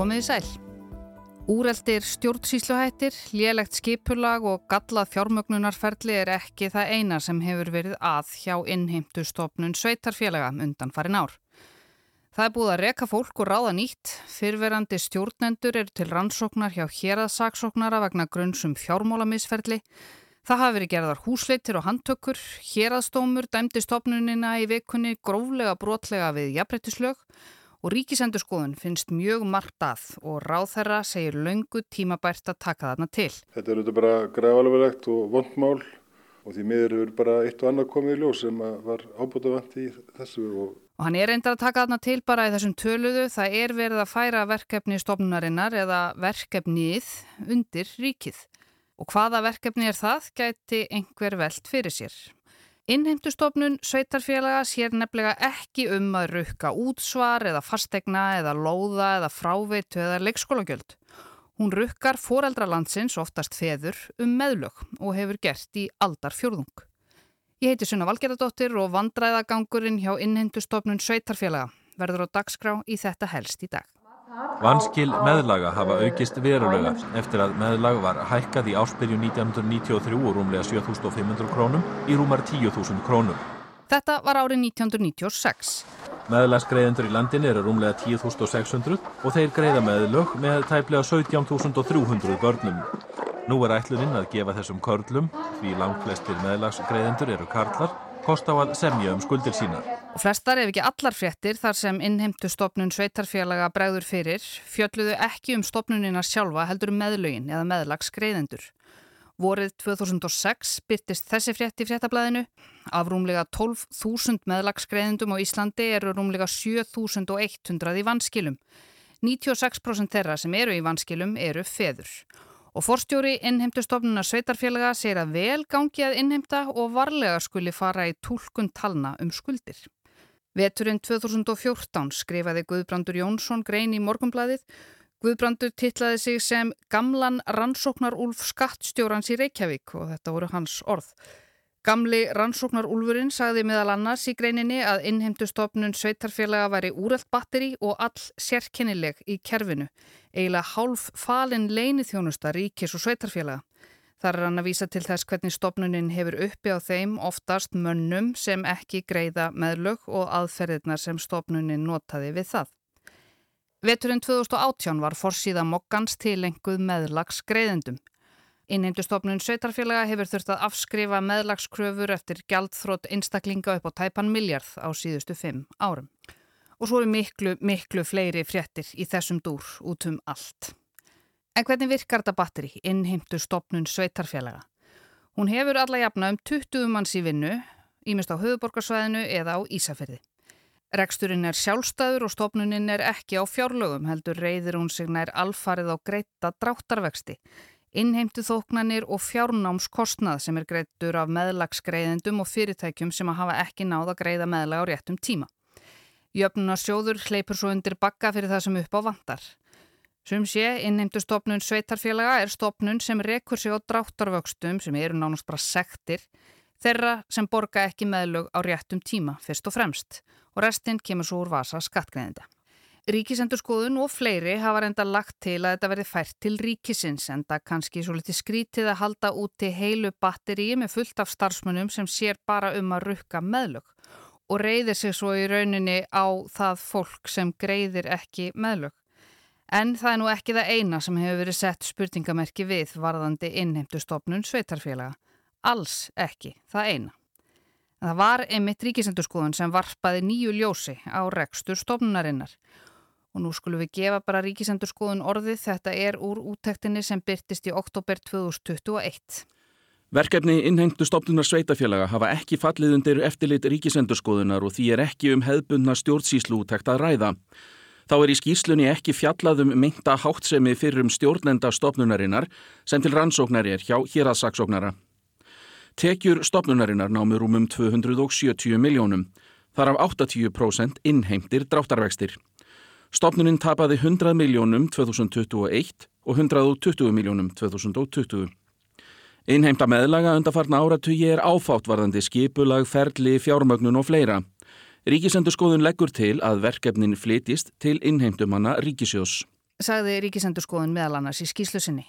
Komið í sæl. Úreldir stjórnsýsluhættir, lélegt skipulag og gallað fjármögnunarferli er ekki það eina sem hefur verið að hjá innheimtu stofnun sveitarfélaga undan farin ár. Það er búið að reka fólk og ráða nýtt. Fyrverandi stjórnendur eru til rannsóknar hjá héraðsaksóknara vegna grunnsum fjármólamisferli. Það hafi verið gerðar húsleitir og handtökkur. Héraðstómur dæmdi stofnunina í vikunni gróflega brotlega við jafnbreytislög og ríkisendurskoðun finnst mjög margt að og ráðherra segir laungu tímabært að taka þarna til. Þetta er auðvitað bara græðalverlegt og vondmál og því miður eru bara eitt og annað komið í ljós sem var ábútafant í þessu. Og... og hann er reyndar að taka þarna til bara í þessum töluðu. Það er verið að færa verkefni stofnunarinnar eða verkefnið undir ríkið. Og hvaða verkefni er það gæti einhver veld fyrir sér. Innheimtustofnun sveitarfélaga sér nefnilega ekki um að rukka útsvar eða fastegna eða lóða eða fráveitu eða leikskólagjöld. Hún rukkar foreldralandsins oftast feður um meðlög og hefur gert í aldar fjörðung. Ég heiti Sunna Valgerðardóttir og vandræðagangurinn hjá innheimtustofnun sveitarfélaga verður á dagskrá í þetta helst í dag. Vanskil meðlaga hafa aukist verulega eftir að meðlag var hækkað í áspyrju 1993 og rúmlega 7.500 krónum í rúmar 10.000 krónum. Þetta var árið 1996. Meðlagsgreðendur í landin eru rúmlega 10.600 og þeir greiða meðlög með tæplega 17.300 börnum. Nú er ætluninn að gefa þessum körlum, því langt flestir meðlagsgreðendur eru karlar, kost á að semja um skuldir sínar. Og flestar ef ekki allar fréttir þar sem innheimtu stopnun sveitarfélaga bregður fyrir fjölluðu ekki um stopnunina sjálfa heldur meðlögin eða meðlagsgreðendur. Vorið 2006 byrtist þessi frétt í fréttablaðinu. Af rúmlega 12.000 meðlagsgreðendum á Íslandi eru rúmlega 7.100 í vanskilum. 96% þeirra sem eru í vanskilum eru feður. Og forstjóri innheimtustofnuna Sveitarfélaga segir að vel gangi að innheimta og varlega skuli fara í tólkun talna um skuldir. Veturinn 2014 skrifaði Guðbrandur Jónsson grein í morgumbladið. Guðbrandur tillaði sig sem gamlan rannsóknar úlf skattstjórans í Reykjavík og þetta voru hans orð. Gamli rannsóknarúlfurinn sagði meðal annars í greininni að innheimtustofnun sveitarfélaga væri úrelt batteri og all sérkennileg í kerfinu, eiginlega hálf falin leini þjónusta ríkis og sveitarfélaga. Þar er hann að vísa til þess hvernig stofnunin hefur uppi á þeim oftast mönnum sem ekki greiða meðlög og aðferðirnar sem stofnunin notaði við það. Veturinn 2018 var forsíða mokkans til enguð meðlags greiðendum. Innheimtustofnun Sveitarfélaga hefur þurft að afskrifa meðlagskröfur eftir gjaldþrótt einstaklinga upp á tæpan miljard á síðustu fimm árum. Og svo eru miklu, miklu fleiri fréttir í þessum dúr út um allt. En hvernig virkar þetta batteri, innheimtustofnun Sveitarfélaga? Hún hefur alla jafna um 20 manns í vinnu, ímest á höfuborgarsvæðinu eða á Ísafyrði. Reksturinn er sjálfstæður og stofnuninn er ekki á fjárlögum, heldur reyðir hún sig nær alfarið á greita dráttarvexti innheimtu þóknanir og fjárnámskostnað sem er greittur af meðlagsgreiðendum og fyrirtækjum sem að hafa ekki náða að greiða meðlag á réttum tíma. Jöfnunarsjóður hleypur svo undir bakka fyrir það sem upp á vandar. Sum sé, innheimtu stopnun sveitarfélaga er stopnun sem rekur sig á dráttarvöxtum sem eru nánast bara sektir þeirra sem borga ekki meðlög á réttum tíma fyrst og fremst og restinn kemur svo úr vasa skattgreðenda. Ríkisendurskoðun og fleiri hafa reynda lagt til að þetta verði fært til ríkisins en það kannski svo litið skrítið að halda úti heilu batteríi með fullt af starfsmunum sem sér bara um að rukka meðlög og reyðir sig svo í rauninni á það fólk sem greiðir ekki meðlög. En það er nú ekki það eina sem hefur verið sett spurningamerki við varðandi innheimtustofnun sveitarfélaga. Alls ekki það eina. Það var einmitt ríkisendurskoðun sem varpaði nýju ljósi á rekstur stofnunarinnar Og nú skulum við gefa bara ríkisendur skoðun orðið. Þetta er úr úttektinni sem byrtist í oktober 2021. Verkefni innheimtu stopnunar sveitafélaga hafa ekki fallið undir eftirlit ríkisendurskoðunar og því er ekki um hefðbundna stjórnsísluútekt að ræða. Þá er í skýrslunni ekki fjallaðum mynda háttsemi fyrir um stjórnenda stopnunarinnar sem til rannsóknar er hjá héraðsaksóknara. Tekjur stopnunarinnar námur um um 270 miljónum. Þar af 80% innheimtir dráttarvextir. Stopnuninn tapaði 100 miljónum 2021 og 120 miljónum 2020. Einheimta meðlaga undarfarna áratugi er áfáttvarðandi skipulag, ferli, fjármögnun og fleira. Ríkisendurskoðun leggur til að verkefnin flytist til innheimtumanna ríkisjós. sagði Ríkisendurskoðun meðal annars í skýslu sinni.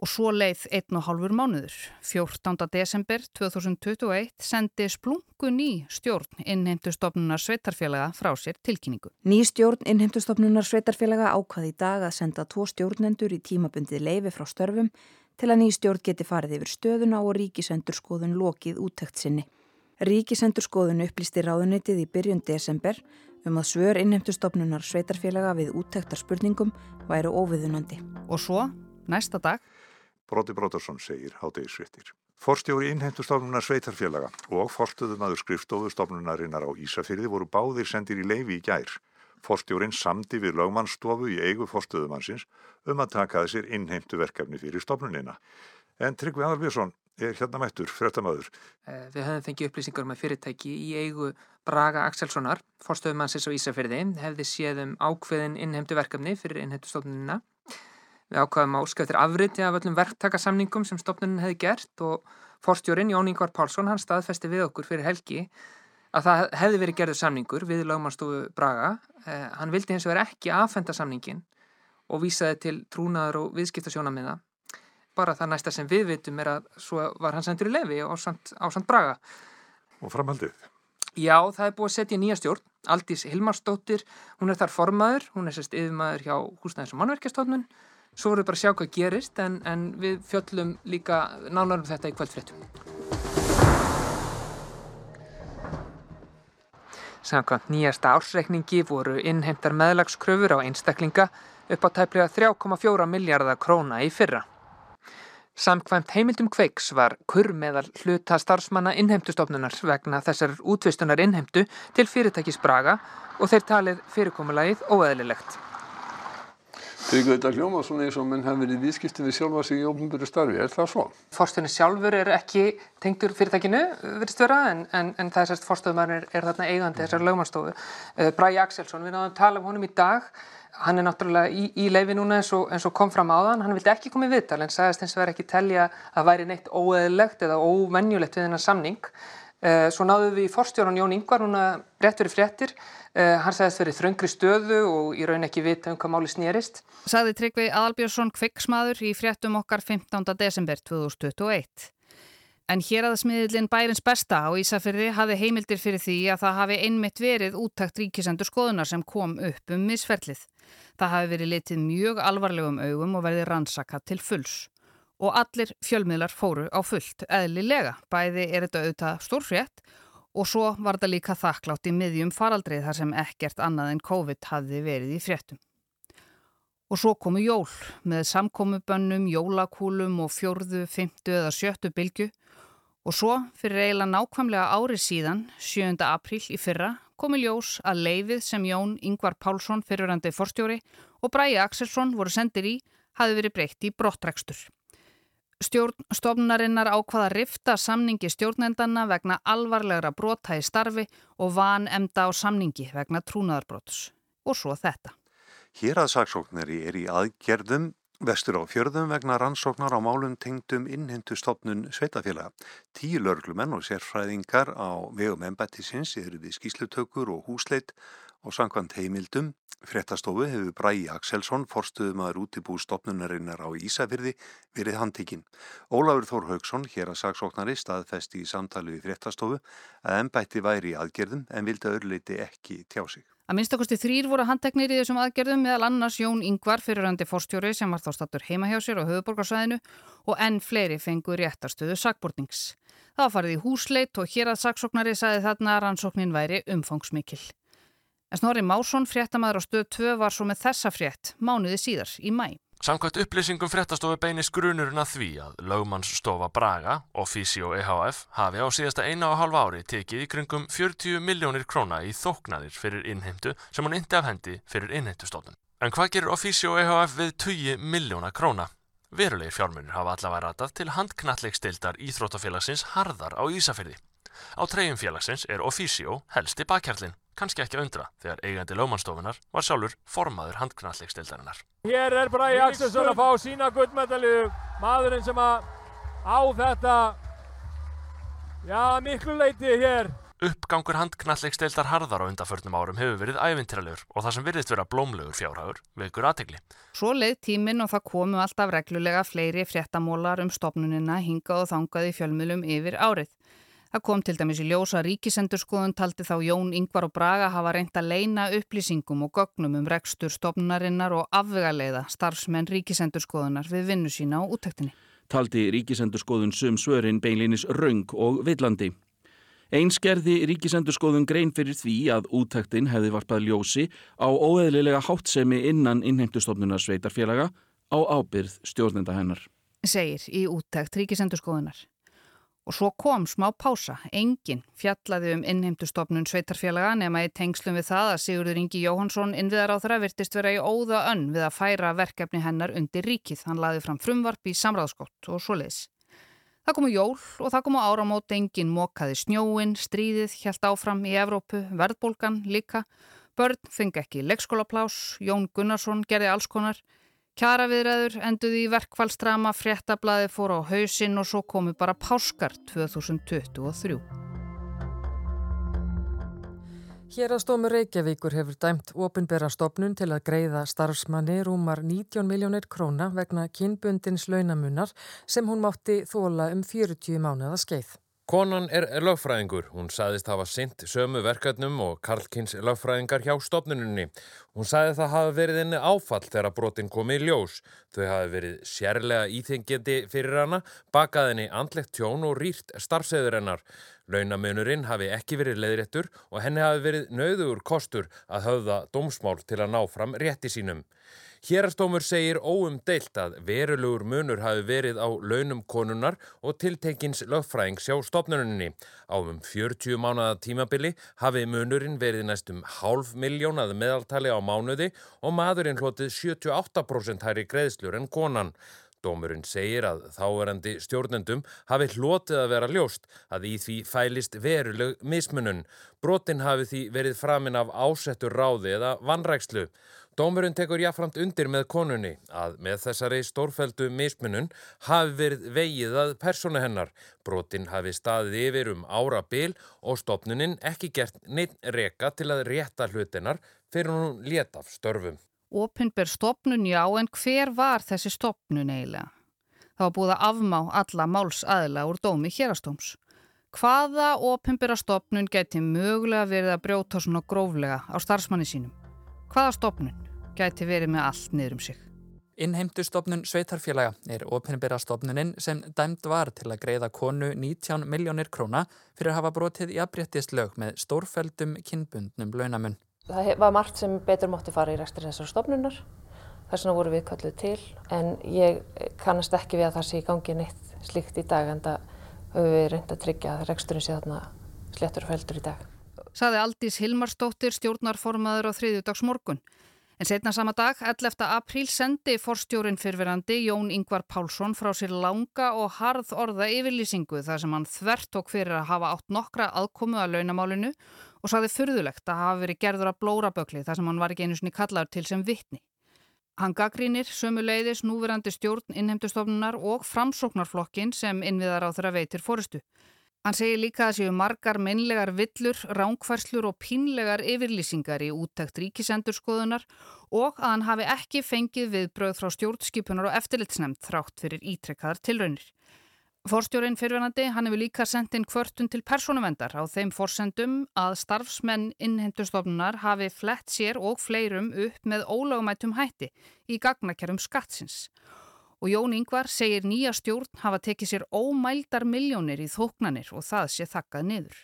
Og svo leið einn og hálfur mánuður. 14. desember 2021 sendi splungu ný stjórn innheimtustofnunar sveitarfélaga frá sér tilkynningu. Ný stjórn innheimtustofnunar sveitarfélaga ákvaði í dag að senda tvo stjórnendur í tímabundið leifi frá störfum til að ný stjórn geti farið yfir stöðuna og ríkisendurskoðun lokið úttækt sinni. Ríkisendurskoðun upplýsti ráðunitið í byrjun desember um að svör innheimtustofnunar sveitarfélaga við úttæktar spurningum væru óviðunandi. Og svo, næsta dag, Bróti Brótarsson segir hátegisvittir. Forstjóri innheimtustofnunar sveitarfélaga og forstuðumadur skrifstofustofnunarinnar á Ísafyrði voru báðir sendir í leifi í gær. Forstjórin samdi við lögmannsstofu í eigu forstuðumansins um að taka þessir innheimtu verkefni fyrir stofnunina. En Tryggvi Adalbjörnsson er hérna mættur, frettamöður. Eh, við höfum fengið upplýsingar um að fyrirtæki í eigu Braga Axelssonar, forstöðumannsins á Ísafyrði, hefði séð um ákveðin innheimtu verkefni fyrir innheimtustofnunina Við ákvaðum að óska eftir afriti af öllum verktakasamningum sem stopnunin hefði gert og forstjórin Jón Ingvar Pálsson hann staðfesti við okkur fyrir helgi að það hefði verið gerðu samningur við lögmannstofu Braga. Eh, hann vildi hins vegar ekki aðfenda samningin og vísaði til trúnaður og viðskiptasjónamiða. Bara það næsta sem við veitum er að svo var hann sendur í lefi á samt Braga. Og framhaldið? Já, það er búið að setja nýja stjórn. Aldís Hilmarsdóttir, hún er þar formaður, hún er sérst yfirmaður hjá húsnæðis og mannverkjastofnun Svo vorum við bara að sjá hvað gerist en, en við fjöllum líka nánarum þetta í kvöldfréttum. Samkvæmt nýjasta ársreikningi voru innheimtar meðlagskröfur á einstaklinga upp á tæplega 3,4 miljardar króna í fyrra. Samkvæmt heimildum kveiks var kurr meðal hluta starfsmanna innheimtustofnunar vegna þessar útvistunar innheimtu til fyrirtækis Braga og þeir talið fyrirkomulagið óeðlilegt. Tryggur þetta hljóma svona eins og menn hafi verið viðskiptið við sjálfa sig í ofnbjörðu starfi, er það svo? Forstunni sjálfur er ekki tengdur fyrirtækinu, verðist vera, en, en, en það er sérst forstöðumæður er, er þarna eigandi þessar lögmanstofu. Uh, Bræi Axelsson, við náðum að tala um honum í dag, hann er náttúrulega í, í leifi núna eins og, eins og kom fram á þann, hann vildi ekki komið viðtal en sagðist eins og verið ekki telja að væri neitt óeðlegt eða óvenjulegt við þennan samning. Uh, svo náðum við fórstjórun Jón Ingvar, hún að rétt verið fréttir, Uh, hann sagðist verið þröngri stöðu og í raun ekki vita um hvað máli snýrist. Saði Tryggvi Adalbjörnsson kviksmaður í fréttum okkar 15. desember 2021. En hér aða smiðilinn bærens besta á Ísafyrði hafi heimildir fyrir því að það hafi einmitt verið úttækt ríkisendur skoðunar sem kom upp um misferlið. Það hafi verið litið mjög alvarlegum augum og verið rannsakað til fulls. Og allir fjölmiðlar fóru á fullt, eðlilega. Bæði er þetta auðvitað stórfrétt Og svo var þetta líka þakklátt í miðjum faraldrið þar sem ekkert annað en COVID hafði verið í fréttum. Og svo komu jól með samkomubönnum, jólakúlum og fjörðu, fymtu eða sjöttu bylgu og svo fyrir eiginlega nákvæmlega ári síðan, 7. apríl í fyrra, komu ljós að leifið sem Jón Ingvar Pálsson fyrirrandi forstjóri og Bræi Axelsson voru sendir í hafi verið breytt í brottrækstur. Stjórnstofnarinnar ákvaða rifta samningi stjórnendana vegna alvarlegra brota í starfi og van emda á samningi vegna trúnaðarbrots. Og svo þetta. Hér að saksóknari er í aðgerðum vestur á fjörðum vegna rannsóknar á málum tengdum innhendustofnun sveitafélaga. Tíu lörglumenn og sérfræðingar á vegum embættisins eru við skýslutökur og húsleit og sangkvæmt heimildum Frettastofu hefur Bræi Axelsson, forstuðumadur útibú stopnunarinnar á Ísafyrði, verið handtikinn. Ólafur Þór Haugsson, hér að saksóknari, staðfesti í samtali við Frettastofu að ennbætti væri í aðgerðum en vildi öðruleiti ekki tjá sig. Að minnstakosti þrýr voru handteknir í þessum aðgerðum meðal annars Jón Ingvar fyrirrandi forstjóri sem var þá stattur heima hjá sér á höfuborgarsvæðinu og enn fleiri fengur réttarstöðu sakbortnings. Það farið í húsleit og hér að saksóknari saði þarna að rannsóknin væri umfangsmikil. En Snorri Másson, fréttamaður á stöð 2, var svo með þessa frétt mánuði síðar í mæ. Samkvæmt upplýsingum fréttastofu beinist grunurinn að því að lögmannsstofa Braga og Físio EHF hafi á síðasta eina og halva ári tekið í kringum 40 miljónir króna í þóknanir fyrir innheimtu sem hann indi af hendi fyrir innheimtustofnun. En hvað gerur Físio EHF við 20 miljóna króna? Verulegir fjármunir hafa allavega ratað til handknallegstildar Íþróttafélagsins Harðar á Ísafyrði. Á treyjum félagsins er Ofísio helsti bakkjarlinn kannski ekki undra þegar eigandi lögmannstofunar var sjálfur formaður handknallegstildarinnar. Hér er Bræði Axelsson að fá sína gullmedalju, maðurinn sem að á þetta, já miklu leiti hér Uppgangur handknallegsteildar harðar á undaförnum árum hefur verið ævintýralegur og það sem virðist vera blómlegur fjárhagur vekur aðtegli. Svo leið tíminn og það komu alltaf reglulega fleiri fréttamólar um stopnunina hingað og þangað í fjölmjölum yfir árið. Það kom til dæmis í ljósa ríkisendurskoðun taldi þá Jón Yngvar og Braga hafa reynd að leina upplýsingum og gögnum um rekstur stopnunarinnar og afvegaleiða starfsmenn ríkisendurskoðunar við vinnu sína á úttektinni. Taldi ríkisendurskoðun sum svörin beinlinis raung og villandi. Einskerði ríkisendurskoðun grein fyrir því að útæktin hefði varpað ljósi á óeðlilega háttsemi innan innheimtustofnunar sveitarfélaga á ábyrð stjórnenda hennar. Segir í útækt ríkisendurskoðunar. Og svo kom smá pása, engin fjallaði um innheimtustofnun sveitarfélaga nema í tengslum við það að Sigurður Ingi Jóhansson innviðar á þeirra virtist vera í óða önn við að færa verkefni hennar undir ríkið. Hann laði fram frumvarp í samráðskott og svo leiðis. Það komu jól og það komu áramót engin mókaði snjóin, stríðið, hjælt áfram í Evrópu, verðbólgan líka. Börn fengi ekki leikskólaplás, Jón Gunnarsson gerði alls konar. Kjaraviðræður enduði í verkfallstrama, fréttablaði fór á hausinn og svo komu bara páskar 2023. Hérastómur Reykjavíkur hefur dæmt ofinbera stopnun til að greiða starfsmanni rúmar 19 miljónir króna vegna kynbundins launamunnar sem hún mátti þóla um 40 mánuða skeið. Konan er lögfræðingur. Hún saðist hafa synt sömu verkefnum og Karlkins lögfræðingar hjá stopnununni. Hún saði það hafi verið henni áfall þegar brotin komi í ljós. Þau hafi verið sérlega íþengjandi fyrir hana, bakað henni andlegt tjón og rýrt starfseður hennar. Launamunurinn hafi ekki verið leiðréttur og henni hafi verið nauður kostur að höfða dómsmál til að ná fram rétti sínum. Hérastómur segir óumdeilt að verulegur munur hafi verið á launum konunar og tiltekins lögfræðings hjá stopnuninni. Á um 40 mánada tímabili hafi munurinn verið næstum hálf miljónað meðaltali á mánuði og maðurinn hlotið 78% hæri greiðslur en konan. Dómurinn segir að þáverandi stjórnendum hafi hlotið að vera ljóst að í því fælist veruleg mismunun. Brotin hafi því verið framinn af ásettur ráði eða vannrækslu. Dómurinn tekur jáframt undir með konunni að með þessari stórfældu mismunun hafi verið vegið að persónu hennar. Brotin hafi staðið yfir um ára bil og stopnuninn ekki gert neitt reka til að rétta hlutinnar fyrir hún létt af störfum. Opinber stopnun já en hver var þessi stopnun eiginlega? Það var búið að afmá alla máls aðila úr dómi hérastóms. Hvaða opinbera stopnun geti mögulega verið að brjóta svona gróflega á starfsmanni sínum? Hvaða stopnun? gæti verið með allt niður um sig. Innheimtustofnun Sveitarfélaga er ofinbera stofnuninn sem dæmt var til að greiða konu 19 miljónir króna fyrir að hafa brotið í aðbréttist lög með stórfældum kynbundnum launamun. Það var margt sem betur mótti fara í rekstur þessar stofnunar. Þess vegna voru við kalluð til en ég kannast ekki við að það sé í gangi neitt slíkt í dag en það höfum við reynd að tryggja að reksturinn sé þarna slettur og fældur í dag. Saði Aldís Hilmarsdóttir stjórnarformaður á þriðjudags morgun. En setna sama dag, 11. apríl, sendi forstjórin fyrfirandi Jón Ingvar Pálsson frá sér langa og harð orða yfirlýsingu þar sem hann þvert og fyrir að hafa átt nokkra aðkomu að launamálinu og saði fyrðulegt að hafa verið gerður að blóra bökli þar sem hann var ekki einu sinni kallaður til sem vittni. Hann gaggrínir sömuleiðis núverandi stjórn innheimtustofnunar og framsóknarflokkin sem innviðar á þeirra veitir fórustu. Hann segir líka að séu margar minnlegar villur, ránkvarslur og pínlegar yfirlýsingar í úttækt ríkisendurskoðunar og að hann hafi ekki fengið viðbröð frá stjórnskipunar og eftirlitsnefnd þrátt fyrir ítrekkaðar tilraunir. Forstjórin fyrirvenandi, hann hefur líka sendt inn kvörtun til personuvendar á þeim forsendum að starfsmenn innhendustofnunar hafi flett sér og fleirum upp með ólögumætum hætti í gagnakerum skattsins og Jón Yngvar segir nýja stjórn hafa tekið sér ómældar miljónir í þóknanir og það sé þakkað niður.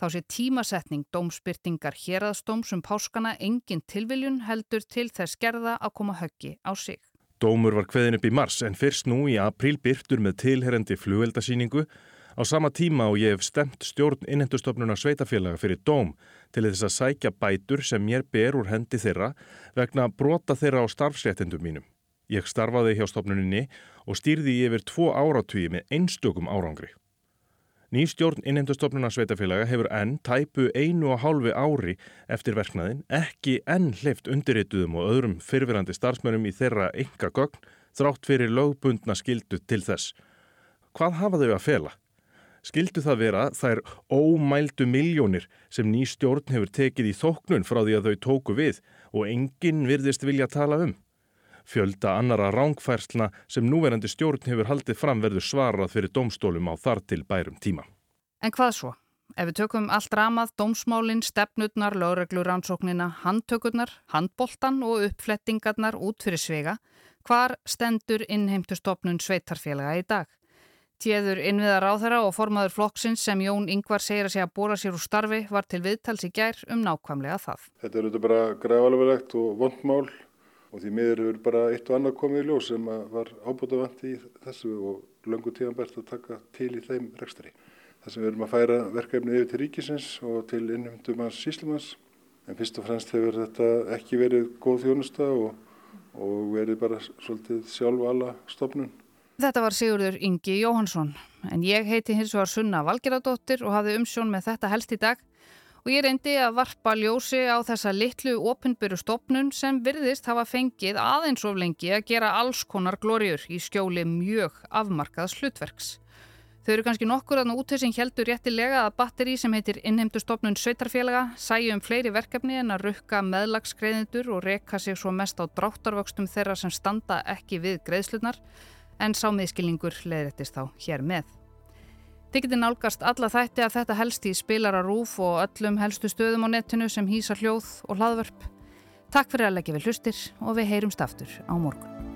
Þá sé tímasetning dómspyrtingar hérastóms um páskana engin tilviljun heldur til þess gerða að koma höggi á sig. Dómur var hveðin upp í mars en fyrst nú í april byrtur með tilherrendi flugveldasýningu á sama tíma og ég hef stemt stjórn innhendustofnunar sveitafélaga fyrir dóm til þess að sækja bætur sem mér ber úr hendi þeirra vegna brota þeirra á starfsréttendum mínum. Ég starfaði hjá stopnuninni og stýrði yfir tvo áratvíi með einstökum árangri. Nýstjórn innhendastofnuna sveitafélaga hefur enn tæpu einu og hálfi ári eftir verknaðin ekki enn hlift undirrituðum og öðrum fyrfirandi starfsmönum í þeirra ynga gögn þrátt fyrir lögbundna skildu til þess. Hvað hafa þau að fela? skildu það vera þær ómældu miljónir sem ný stjórn hefur tekið í þóknun frá því að þau tóku við og enginn virðist vilja tala um. Fjölda annara rángfærslna sem núverandi stjórn hefur haldið fram verður svarað fyrir domstólum á þar til bærum tíma. En hvað svo? Ef við tökum allt ramað, dómsmálinn, stefnutnar, lögreglurannsóknina, handtökurnar, handboltan og uppflettingarnar út fyrir svega, hvar stendur innheimtustofnun sveitarfélaga í dag? Tjeður innviðar á þeirra og formaður flokksins sem Jón Yngvar segir að segja að bóra sér úr starfi var til viðtals í gær um nákvæmlega það. Þetta er auðvitað bara græðalverlegt og vondmál og því miður hefur bara eitt og annað komið í ljós sem var ábútað vandi í þessu og löngu tíðan bært að taka til í þeim rekstari. Það sem við erum að færa verkefni yfir til ríkisins og til innumtum hans síslumans en fyrst og fremst hefur þetta ekki verið góð þjónusta og, og verið bara svolítið sjálf alla stofnun. Þetta var Sigurður Ingi Jóhansson en ég heiti hins vegar Sunna Valgeradóttir og hafði umsjón með þetta helst í dag og ég reyndi að varpa ljósi á þessa litlu opinbyrju stopnun sem virðist hafa fengið aðeins of lengi að gera alls konar glóriur í skjóli mjög afmarkaðs hlutverks. Þau eru kannski nokkur aðna út sem heldur réttilega að batteri sem heitir innheimtustofnun Sveitarfélaga sæju um fleiri verkefni en að rukka meðlagsgreðindur og reka sig svo mest á dráttarvöxtum þeirra sem standa ekki við greiðslunar en sámiðskilningur leðrættist þá hér með. Þið getur nálgast alla þætti að þetta helst í spilara rúf og öllum helstu stöðum á netinu sem hýsa hljóð og hlaðvörp. Takk fyrir að leggja við hlustir og við heyrumst aftur á morgun.